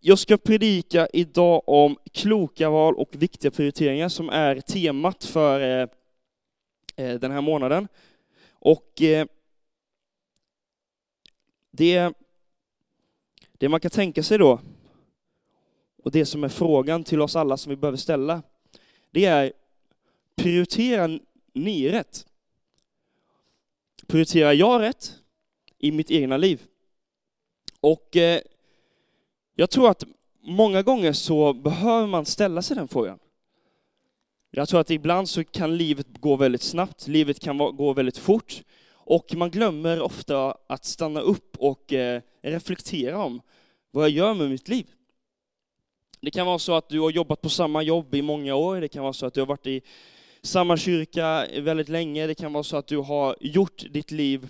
jag ska predika idag om kloka val och viktiga prioriteringar som är temat för eh, eh, den här månaden. Och eh, det, det man kan tänka sig då, och det som är frågan till oss alla som vi behöver ställa, det är prioriterar ni rätt? Prioriterar jag rätt i mitt egna liv? Och eh, jag tror att många gånger så behöver man ställa sig den frågan. Jag tror att ibland så kan livet gå väldigt snabbt, livet kan gå väldigt fort, och man glömmer ofta att stanna upp och eh, reflektera om vad jag gör med mitt liv. Det kan vara så att du har jobbat på samma jobb i många år, det kan vara så att du har varit i samma kyrka väldigt länge, det kan vara så att du har gjort ditt liv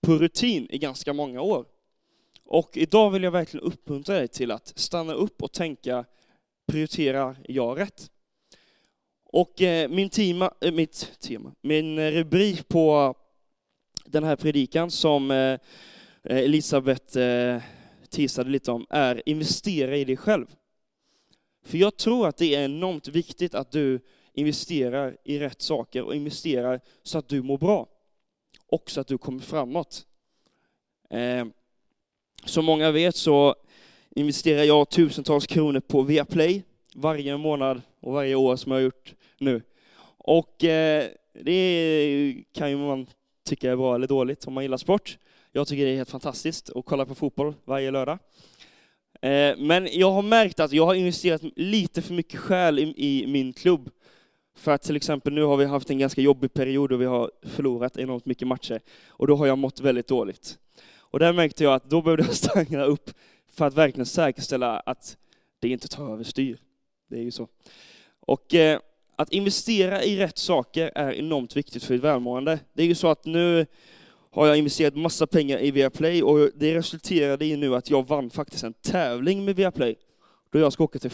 på rutin i ganska många år. Och idag vill jag verkligen uppmuntra dig till att stanna upp och tänka, prioriterar jag rätt? Och eh, min, tema, eh, mitt tema, min eh, rubrik på den här predikan som Elisabeth teasade tisade lite om är investera i dig själv. För jag tror att det är enormt viktigt att du investerar i rätt saker och investerar så att du mår bra. Och så att du kommer framåt. Som många vet så investerar jag tusentals kronor på Viaplay varje månad och varje år som jag har gjort nu. Och eh, det kan ju man tycka är bra eller dåligt om man gillar sport. Jag tycker det är helt fantastiskt att kolla på fotboll varje lördag. Eh, men jag har märkt att jag har investerat lite för mycket själ i min klubb. För att till exempel nu har vi haft en ganska jobbig period och vi har förlorat enormt mycket matcher. Och då har jag mått väldigt dåligt. Och där märkte jag att då behövde jag stanna upp för att verkligen säkerställa att det inte tar överstyr. Det är ju så. Och eh, att investera i rätt saker är enormt viktigt för ditt välmående. Det är ju så att nu har jag investerat massa pengar i Viaplay och det resulterade i nu att jag vann faktiskt en tävling med Viaplay. Då jag ska åka till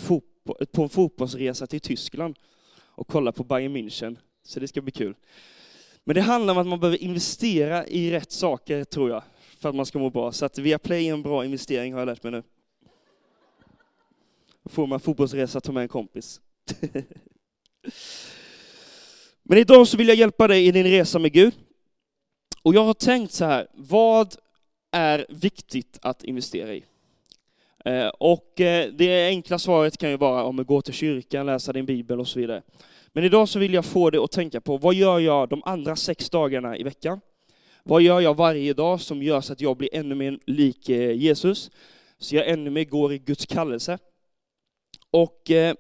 på en fotbollsresa till Tyskland och kolla på Bayern München. Så det ska bli kul. Men det handlar om att man behöver investera i rätt saker, tror jag, för att man ska må bra. Så att Viaplay är en bra investering, har jag lärt mig nu. Då får man fotbollsresa, ta med en kompis. Men idag så vill jag hjälpa dig i din resa med Gud. Och jag har tänkt så här, vad är viktigt att investera i? Eh, och eh, det enkla svaret kan ju vara om att gå till kyrkan, läsa din bibel och så vidare. Men idag så vill jag få dig att tänka på, vad gör jag de andra sex dagarna i veckan? Vad gör jag varje dag som gör så att jag blir ännu mer lik eh, Jesus? Så jag ännu mer går i Guds kallelse. Och eh,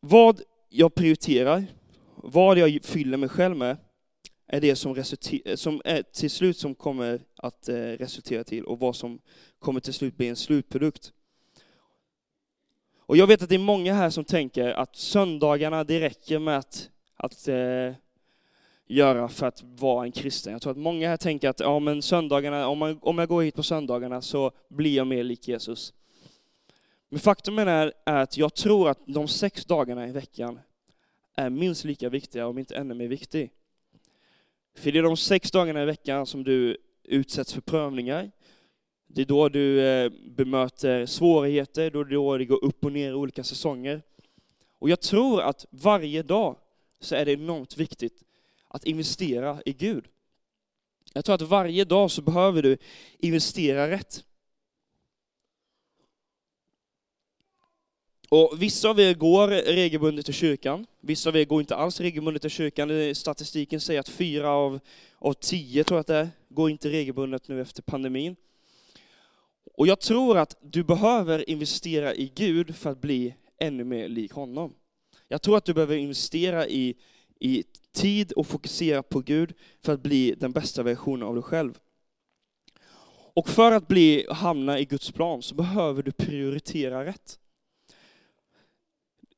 vad jag prioriterar, vad jag fyller mig själv med, är det som, som är till slut som kommer att eh, resultera till och vad som kommer till slut bli en slutprodukt. Och jag vet att det är många här som tänker att söndagarna, det räcker med att, att eh, göra för att vara en kristen. Jag tror att många här tänker att ja, men söndagarna, om, man, om jag går hit på söndagarna så blir jag mer lik Jesus. Men faktum är, att jag tror att de sex dagarna i veckan är minst lika viktiga, om inte ännu mer viktiga. För det är de sex dagarna i veckan som du utsätts för prövningar. Det är då du eh, bemöter svårigheter, då det, då det går upp och ner i olika säsonger. Och jag tror att varje dag så är det enormt viktigt att investera i Gud. Jag tror att varje dag så behöver du investera rätt. Och vissa av er går regelbundet till kyrkan, vissa av er går inte alls regelbundet till kyrkan. Statistiken säger att fyra av, av tio, tror jag att det är, går inte regelbundet nu efter pandemin. Och jag tror att du behöver investera i Gud för att bli ännu mer lik honom. Jag tror att du behöver investera i, i tid och fokusera på Gud för att bli den bästa versionen av dig själv. Och för att bli, hamna i Guds plan så behöver du prioritera rätt.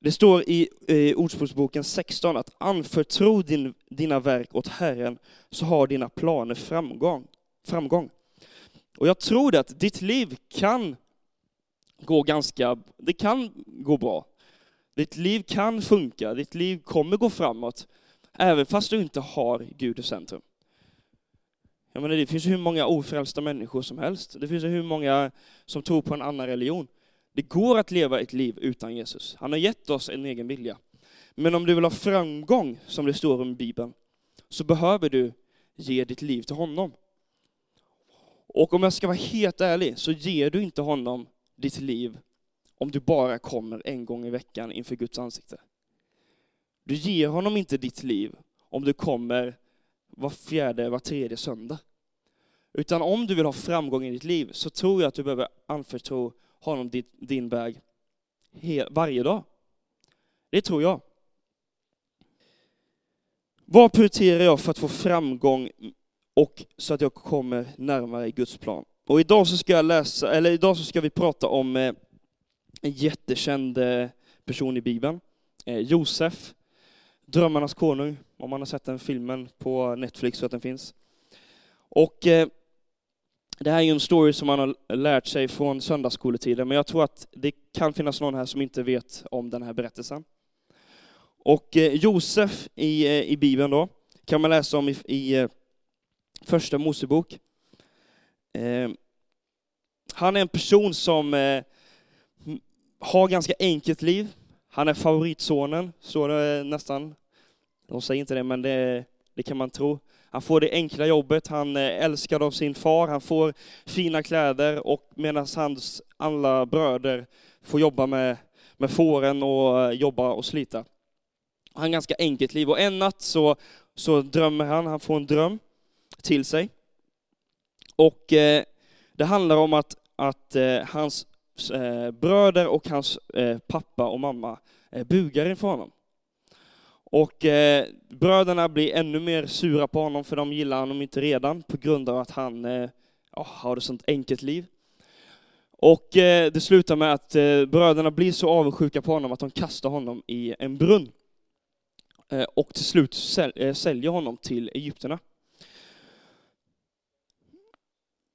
Det står i eh, Ordspråksboken 16 att anförtro din, dina verk åt Herren så har dina planer framgång. framgång. Och jag tror att ditt liv kan gå ganska, det kan gå bra. Ditt liv kan funka, ditt liv kommer gå framåt, även fast du inte har Gud i centrum. Jag menar, det finns hur många ofrälsta människor som helst. Det finns hur många som tror på en annan religion. Det går att leva ett liv utan Jesus. Han har gett oss en egen vilja. Men om du vill ha framgång, som det står om i Bibeln, så behöver du ge ditt liv till honom. Och om jag ska vara helt ärlig, så ger du inte honom ditt liv om du bara kommer en gång i veckan inför Guds ansikte. Du ger honom inte ditt liv om du kommer var fjärde, var tredje söndag. Utan om du vill ha framgång i ditt liv så tror jag att du behöver anförtro honom din, din väg varje dag. Det tror jag. Vad prioriterar jag för att få framgång och så att jag kommer närmare Guds plan? Och idag så ska jag läsa, eller idag så ska vi prata om eh, en jättekänd eh, person i Bibeln, eh, Josef, Drömmarnas konung, om man har sett den filmen på Netflix så att den finns. Och eh, det här är ju en story som man har lärt sig från söndagsskoletiden, men jag tror att det kan finnas någon här som inte vet om den här berättelsen. Och eh, Josef i, eh, i Bibeln då, kan man läsa om i, i eh, första Mosebok. Eh, han är en person som har ganska enkelt liv. Han är favoritsonen, står det nästan. De säger inte det, men det, det kan man tro. Han får det enkla jobbet, han är älskad av sin far, han får fina kläder och medan hans alla bröder får jobba med, med fåren och eh, jobba och slita. Han har ett ganska enkelt liv och en natt så, så drömmer han, han får en dröm till sig. Och eh, det handlar om att, att eh, hans eh, bröder och hans eh, pappa och mamma eh, bugar inför honom. Och eh, bröderna blir ännu mer sura på honom för de gillar honom inte redan på grund av att han eh, oh, har ett sånt enkelt liv. Och eh, det slutar med att eh, bröderna blir så avundsjuka på honom att de kastar honom i en brunn. Eh, och till slut säl eh, säljer honom till egyptierna.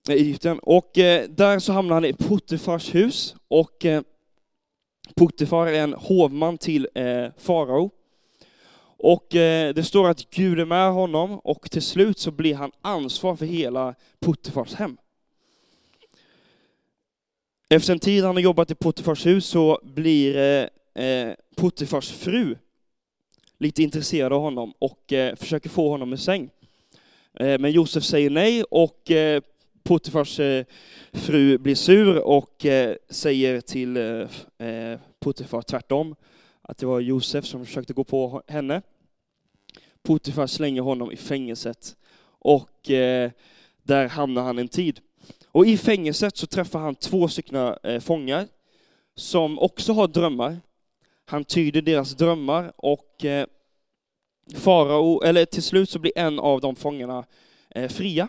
Egypten. Och eh, där så hamnar han i Potifars hus och eh, Potifar är en hovman till eh, farao. Och eh, det står att Gud är med honom och till slut så blir han ansvar för hela Puttifars hem. Efter en tid han har jobbat i Puttifars hus så blir eh, Puttifars fru lite intresserad av honom och försöker få honom i säng. Men Josef säger nej och Puttifars eh, fru blir sur och eh, säger till eh, Puttifar tvärtom att det var Josef som försökte gå på henne. Potifar slänger honom i fängelset och där hamnar han en tid. Och i fängelset så träffar han två stycken fångar som också har drömmar. Han tyder deras drömmar och farao, eller till slut så blir en av de fångarna fria.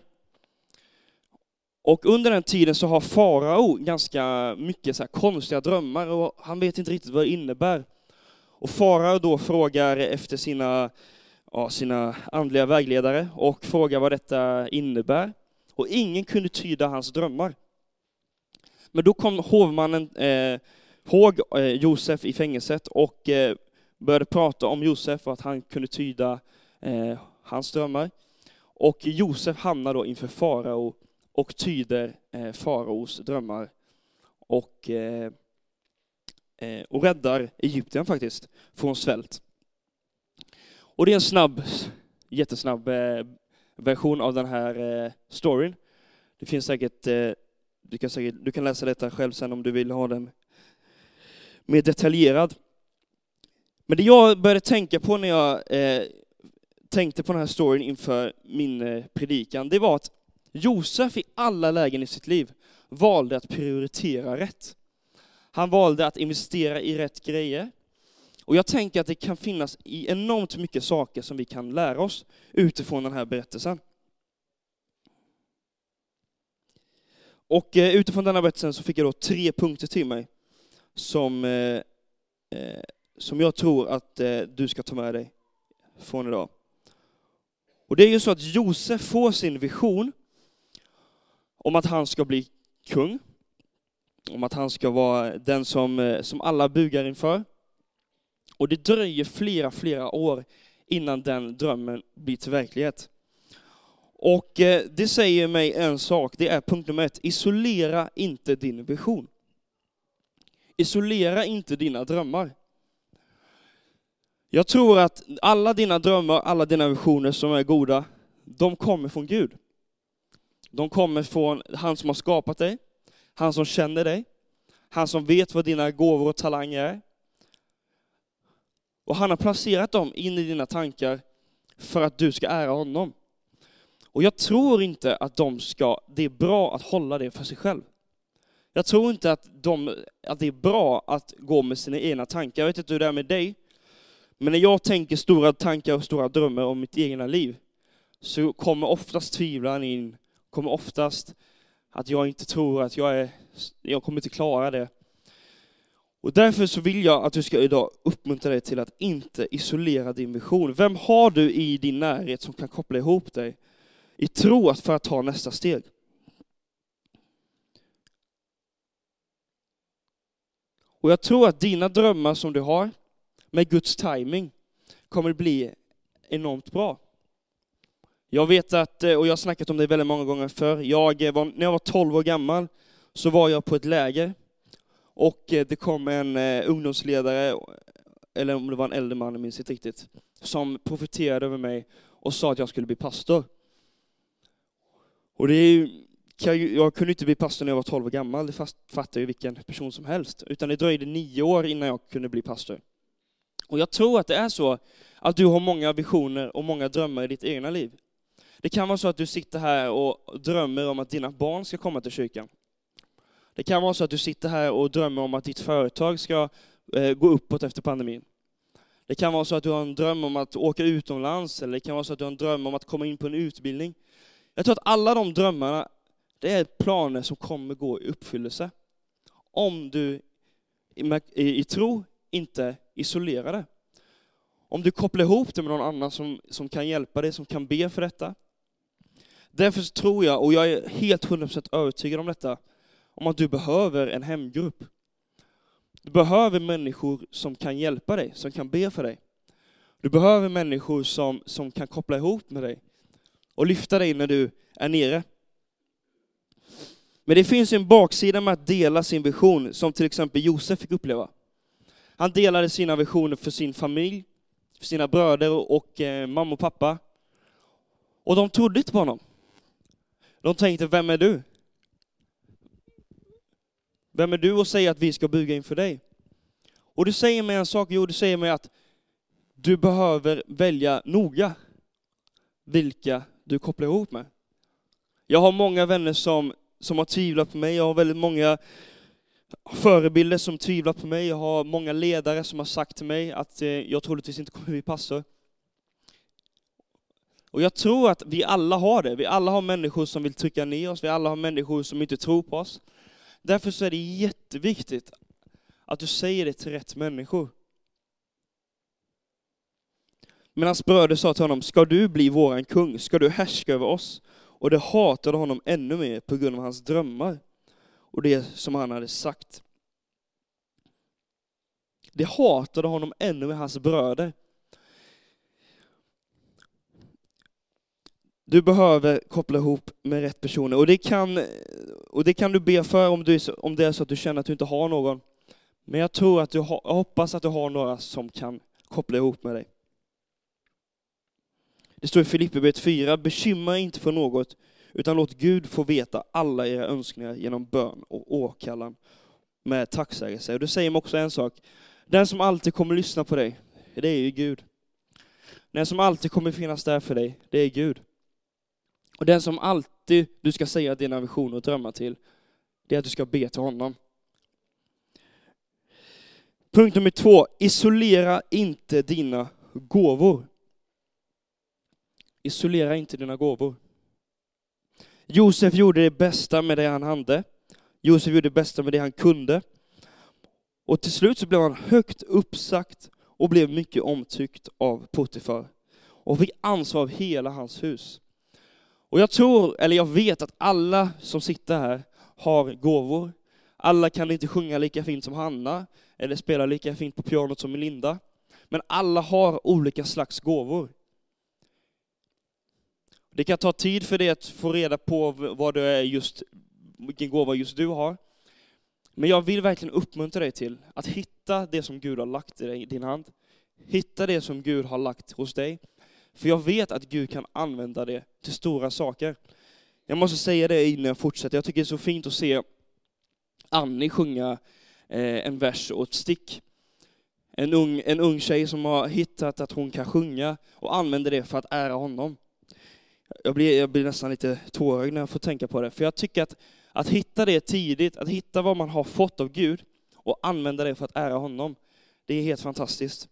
Och under den tiden så har farao ganska mycket så konstiga drömmar och han vet inte riktigt vad det innebär. Och farao då frågar efter sina, ja, sina andliga vägledare och frågar vad detta innebär. Och ingen kunde tyda hans drömmar. Men då kom hovmannen eh, ihåg eh, Josef i fängelset och eh, började prata om Josef och att han kunde tyda eh, hans drömmar. Och Josef hamnar då inför farao och tyder eh, faraos drömmar. Och eh, Eh, och räddar Egypten faktiskt från svält. Och det är en snabb, jättesnabb eh, version av den här eh, storyn. Det finns säkert, eh, du kan, säkert, du kan läsa detta själv sen om du vill ha den mer detaljerad. Men det jag började tänka på när jag eh, tänkte på den här storyn inför min eh, predikan, det var att Josef i alla lägen i sitt liv valde att prioritera rätt. Han valde att investera i rätt grejer. Och jag tänker att det kan finnas enormt mycket saker som vi kan lära oss utifrån den här berättelsen. Och eh, utifrån denna berättelsen så fick jag då tre punkter till mig som, eh, eh som jag tror att eh, du ska ta med dig från idag. Och det är ju så att Josef får sin vision om att han ska bli kung om att han ska vara den som, eh, som alla bugar inför. Och det dröjer flera, flera år innan den drömmen blir till verklighet. Och eh, det säger mig en sak, det är punkt nummer ett. Isolera inte din vision. Isolera inte dina drömmar. Jag tror att alla dina drömmar, alla dina visioner som är goda, de kommer från Gud. De kommer från han som har skapat dig, han som känner dig, han som vet vad dina gåvor och talanger är. Och han har placerat dem in i dina tankar för att du ska ära honom. Och jag tror inte att de ska, det är bra att hålla det för sig själv. Jag tror inte att, de, att det är bra att gå med sina egna tankar. Jag vet inte hur det är med dig, men när jag tänker stora tankar och stora drömmar om mitt egna liv, så kommer oftast tvivlan in, kommer oftast att jag inte tror att jag är, jag kommer inte klara det. Och därför så vill jag att du ska idag uppmuntra dig till att inte isolera din vision. Vem har du i din närhet som kan koppla ihop dig i tro för att ta nästa steg? Och jag tror att dina drömmar som du har, med Guds timing kommer bli enormt bra. Jag vet att, eh, och jag har snackat om det väldigt många gånger förr, jag eh, var, när jag var 12 år gammal så var jag på ett läger och eh, det kom en ungdomsledare, eller om det var en äldre man, jag minns inte riktigt, som profeterade över mig och sa att jag skulle bli pastor. Och det är ju, jag kunde inte bli pastor när jag var 12 år gammal, det fattar ju vilken person som helst. Utan det dröjde nio år innan jag kunde bli pastor. Och jag tror att det är så att du har många visioner och många drömmar i ditt egna liv. Det kan vara så att du sitter här och drömmer om att dina barn ska komma till kyrkan. Det kan vara så att du sitter här och drömmer om att ditt företag ska eh, gå uppåt efter pandemin. Det kan vara så att du har en dröm om att åka utomlands, eller det kan vara så att du har en dröm om att komma in på en utbildning. Jag tror att alla de drömmarna, det är planer som kommer gå i uppfyllelse. Om du i, tro inte isolerar det. Om du kopplar ihop det med någon annan som, som kan hjälpa dig, som kan be för detta. Därför tror jag, och jag är helt 100% övertygad om detta, om att du behöver en hemgrupp. Du behöver människor som kan hjälpa dig, som kan be för dig. Du behöver människor som, som kan koppla ihop med dig och lyfta dig när du är nere. Men det finns en baksida med att dela sin vision, som till exempel Josef fick uppleva. Han delade sina visioner för sin familj, för sina bröder och eh, mamma och pappa. Och de trodde inte på honom. De tänkte, vem är du? Vem är du och säger att vi ska buga inför dig? Och du säger mig en sak, jo du säger mig att du behöver välja noga vilka du kopplar ihop med. Jag har många vänner som, som har tvivlat på mig, jag har väldigt många förebilder som tvivlar på mig, jag har många ledare som har sagt till mig att eh, jag troligtvis inte kommer bli pastor. Och jag tror att vi alla har det, vi alla har människor som vill trycka ner oss, vi alla har människor som inte tror på oss. Därför så är det jätteviktigt att du säger det till rätt människor. Men hans bröder sa till honom, ska du bli våran kung? Ska du härska över oss? Och det hatade honom ännu mer på grund av hans drömmar och det som han hade sagt. Det hatade honom ännu mer, hans bröder. Du behöver koppla ihop med rätt personer och det kan, och det kan du be för om, du, om det är så att du känner att du inte har någon. Men jag tror att du ha, jag hoppas att du har några som kan koppla ihop med dig. Det står i Filipperbrevet 4, bekymra inte för något, utan låt Gud få veta alla era önskningar genom bön och åkallan med tacksägelse. Och det säger mig också en sak, den som alltid kommer lyssna på dig, det är ju Gud. Den som alltid kommer finnas där för dig, det är Gud. Och den som alltid du ska säga dina visioner och drömmar till, det är att du ska be till honom. Punkt nummer två, isolera inte dina gåvor. Isolera inte dina gåvor. Josef gjorde det bästa med det han hade. Josef gjorde det bästa med det han kunde. Och till slut så blev han högt uppsagt och blev mycket omtyckt av Potifar. Och fick ansvar av hela hans hus. Och jag tror, eller jag vet att alla som sitter här har gåvor. Alla kan inte sjunga lika fint som Hanna, eller spela lika fint på pianot som Melinda. Men alla har olika slags gåvor. Det kan ta tid för dig att få reda på vad det är just, vilken gåva just du har. Men jag vill verkligen uppmuntra dig till att hitta det som Gud har lagt i din hand. Hitta det som Gud har lagt hos dig. För jag vet att Gud kan använda det till stora saker. Jag måste säga det innan jag fortsätter. Jag tycker det är så fint att se Annie sjunga eh, en vers och ett stick. En ung, en ung tjej som har hittat att hon kan sjunga och använder det för att ära honom. Jag blir, jag blir nästan lite tårögd när jag får tänka på det, för jag tycker att, att hitta det tidigt, att hitta vad man har fått av Gud och använda det för att ära honom, det är helt fantastiskt.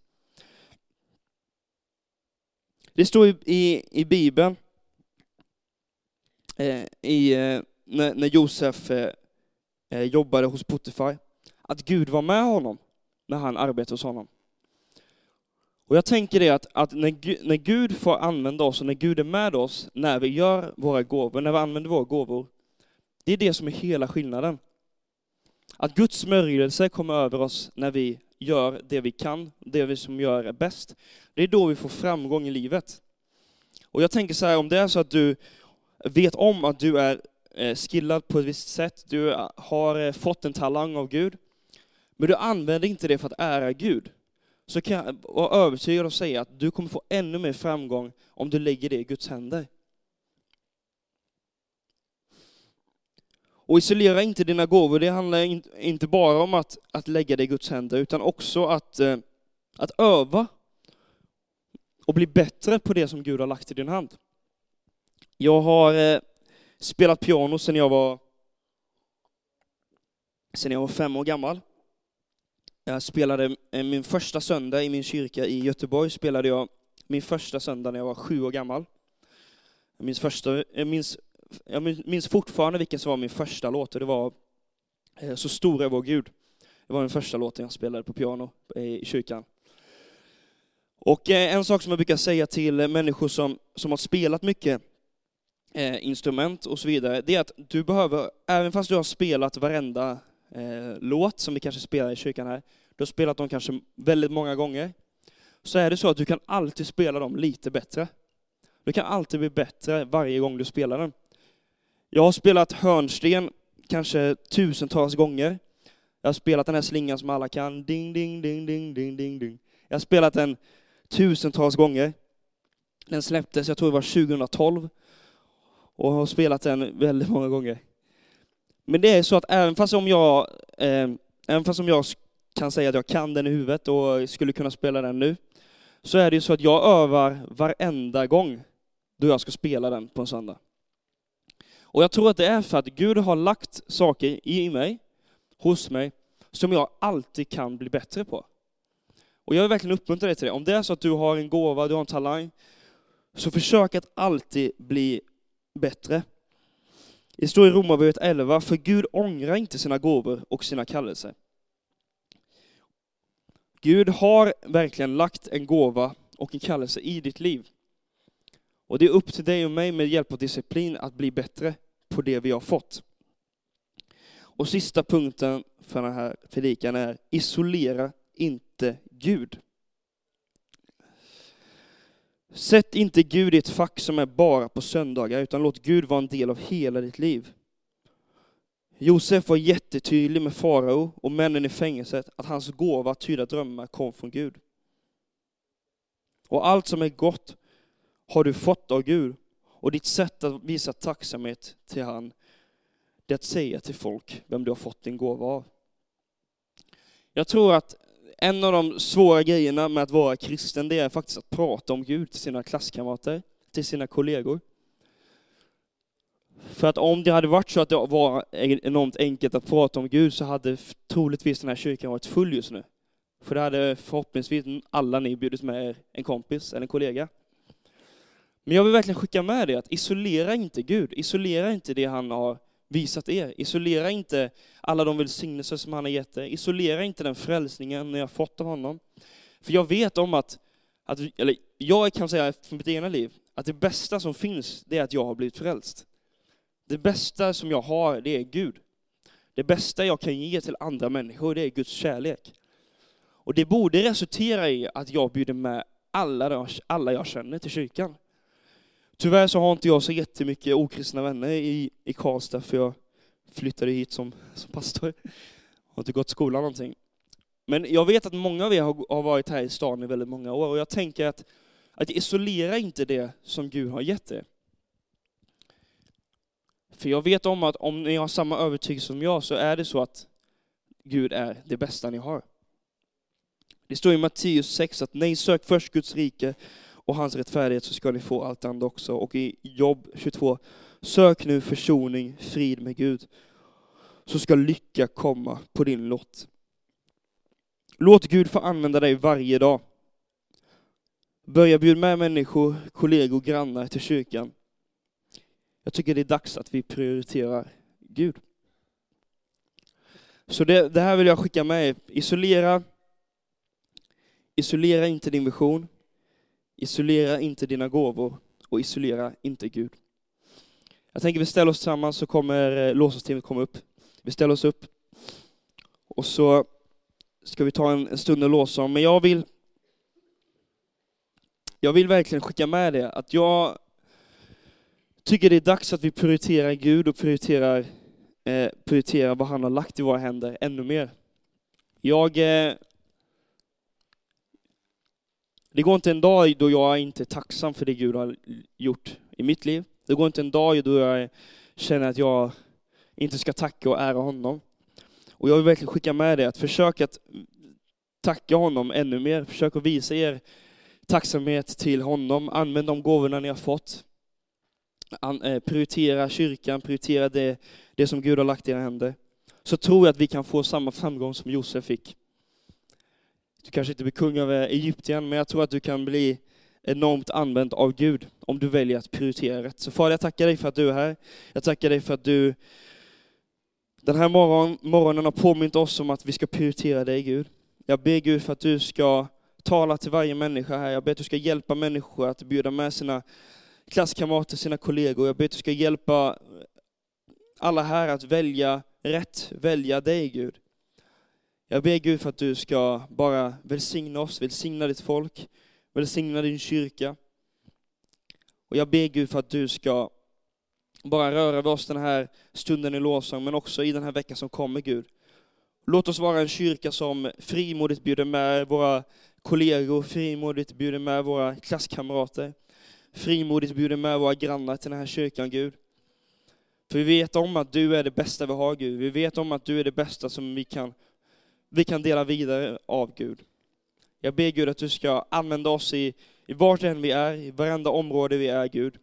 Det står i, i, i Bibeln, eh, i, eh, när, när Josef eh, eh, jobbade hos Potifar, att Gud var med honom när han arbetade hos honom. Och jag tänker det att, att när, Gud, när Gud får använda oss och när Gud är med oss när vi gör våra gåvor, när vi använder våra gåvor, det är det som är hela skillnaden. Att Guds smörjelse kommer över oss när vi gör det vi kan, det vi som gör är bäst. Det är då vi får framgång i livet. Och jag tänker så här, om det är så att du vet om att du är eh, skillad på ett visst sätt, du har eh, fått en talang av Gud, men du använder inte det för att ära Gud, så kan jag vara övertygad och säga att du kommer få ännu mer framgång om du lägger det i Guds händer. Och isolera inte dina gåvor, det handlar inte bara om att, att lägga det i Guds händer, utan också att, eh, att öva och bli bättre på det som Gud har lagt i din hand. Jag har eh, spelat piano sedan jag var, sedan jag var fem år gammal. Jag spelade eh, min första söndag i min kyrka i Göteborg, spelade jag min första söndag när jag var sju år gammal. Jag minns, första, jag minns, jag minns fortfarande vilken som var min första låt, och det var eh, Så stor är vår Gud. Det var den första låten jag spelade på piano eh, i kyrkan. Och eh, en sak som jag brukar säga till människor som, som har spelat mycket instrument och så vidare, det är att du behöver, även fast du har spelat varenda låt som vi kanske spelar i kyrkan här, du har spelat dem kanske väldigt många gånger, så är det så att du kan alltid spela dem lite bättre. Du kan alltid bli bättre varje gång du spelar den. Jag har spelat hörnsten kanske tusentals gånger. Jag har spelat den här slingan som alla kan, ding, ding, ding, ding, ding, ding, ding. Jag har spelat den tusentals gånger. Den släpptes, jag tror det var 2012, och har spelat den väldigt många gånger. Men det är så att även fast om jag, eh, även fast om jag kan säga att jag kan den i huvudet och skulle kunna spela den nu, så är det ju så att jag övar varenda gång då jag ska spela den på en söndag. Och jag tror att det är för att Gud har lagt saker i mig, hos mig, som jag alltid kan bli bättre på. Och jag vill verkligen uppmuntra dig till det. Om det är så att du har en gåva, du har en talang, så försök att alltid bli bättre. Det står i Romarbrevet 11, för Gud ångrar inte sina gåvor och sina kallelser. Gud har verkligen lagt en gåva och en kallelse i ditt liv. Och det är upp till dig och mig med hjälp av disciplin att bli bättre på det vi har fått. Och sista punkten för den här predikan är, isolera inte Gud. Sätt inte Gud i ett fack som är bara på söndagar, utan låt Gud vara en del av hela ditt liv. Josef var jättetydlig med farao och männen i fängelset att hans gåva att tyda drömmar kom från Gud. Och allt som är gott har du fått av Gud, och ditt sätt att visa tacksamhet till han, det är att säga till folk vem du har fått din gåva av. Jag tror att en av de svåra grejerna med att vara kristen, det är faktiskt att prata om Gud till sina klasskamrater, till sina kollegor. För att om det hade varit så att det var enormt enkelt att prata om Gud så hade troligtvis den här kyrkan varit full just nu. För det hade förhoppningsvis alla ni bjudit med er en kompis eller en kollega. Men jag vill verkligen skicka med det att isolera inte Gud, isolera inte det han har visat er. Isolera inte alla de välsignelser som han har gett er. Isolera inte den frälsningen ni har fått av honom. För jag vet om att, att eller jag kan säga från mitt egna liv, att det bästa som finns, det är att jag har blivit frälst. Det bästa som jag har, det är Gud. Det bästa jag kan ge till andra människor, det är Guds kärlek. Och det borde resultera i att jag bjuder med alla, alla jag känner till kyrkan. Tyvärr så har inte jag så jättemycket okristna vänner i, i Karlstad, för jag flyttade hit som, som pastor. Jag har inte gått skolan någonting. Men jag vet att många av er har, har varit här i stan i väldigt många år, och jag tänker att, att isolera inte det som Gud har gett er. För jag vet om att om ni har samma övertygelse som jag, så är det så att Gud är det bästa ni har. Det står i Matteus 6 att nej, sök först Guds rike och hans rättfärdighet så ska ni få allt annat också. Och i Jobb 22, sök nu försoning, frid med Gud, så ska lycka komma på din lott. Låt Gud få använda dig varje dag. Börja bjuda med människor, kollegor, grannar till kyrkan. Jag tycker det är dags att vi prioriterar Gud. Så det, det här vill jag skicka med er. Isolera, isolera inte din vision. Isolera inte dina gåvor och isolera inte Gud. Jag tänker vi ställer oss tillsammans så kommer eh, låtsasteamet komma upp. Vi ställer oss upp och så ska vi ta en, en stund och lovsång. Men jag vill, jag vill verkligen skicka med det att jag tycker det är dags att vi prioriterar Gud och prioriterar, eh, prioriterar vad han har lagt i våra händer ännu mer. Jag eh, det går inte en dag då jag inte är tacksam för det Gud har gjort i mitt liv. Det går inte en dag då jag känner att jag inte ska tacka och ära honom. Och jag vill verkligen skicka med det att försök att tacka honom ännu mer. Försök att visa er tacksamhet till honom. Använd de gåvorna ni har fått. Eh, prioritera kyrkan, prioritera det, det som Gud har lagt i era händer. Så tror jag att vi kan få samma framgång som Josef fick. Du kanske inte blir kung över eh, Egypten, men jag tror att du kan bli enormt använd av Gud om du väljer att prioritera rätt. Så Fader, jag tackar dig för att du är här. Jag tackar dig för att du den här morgon, morgonen har påmint oss om att vi ska prioritera dig, Gud. Jag ber Gud för att du ska tala till varje människa här. Jag ber att du ska hjälpa människor att bjuda med sina klasskamrater, sina kollegor. Jag ber att du ska hjälpa alla här att välja rätt, välja dig, Gud. Jag ber Gud för att du ska bara välsigna oss, välsigna ditt folk, välsigna din kyrka. Och jag ber Gud för att du ska bara röra vid oss den här stunden i lovsång, men också i den här veckan som kommer Gud. Låt oss vara en kyrka som frimodigt bjuder med våra kollegor, frimodigt bjuder med våra klasskamrater, frimodigt bjuder med våra grannar till den här kyrkan, Gud. För vi vet om att du är det bästa vi har, Gud. Vi vet om att du är det bästa som vi kan vi kan dela vidare av Gud. Jag ber Gud att du ska använda oss i, i vart än vi är, i varenda område vi är Gud.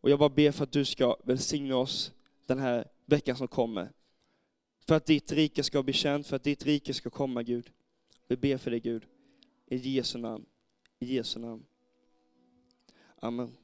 Och jag bara ber för att du ska välsigna oss den här veckan som kommer. För att ditt rike ska bli känt, för att ditt rike ska komma Gud. Vi ber för det Gud. I Jesu namn. I Jesu namn. Amen.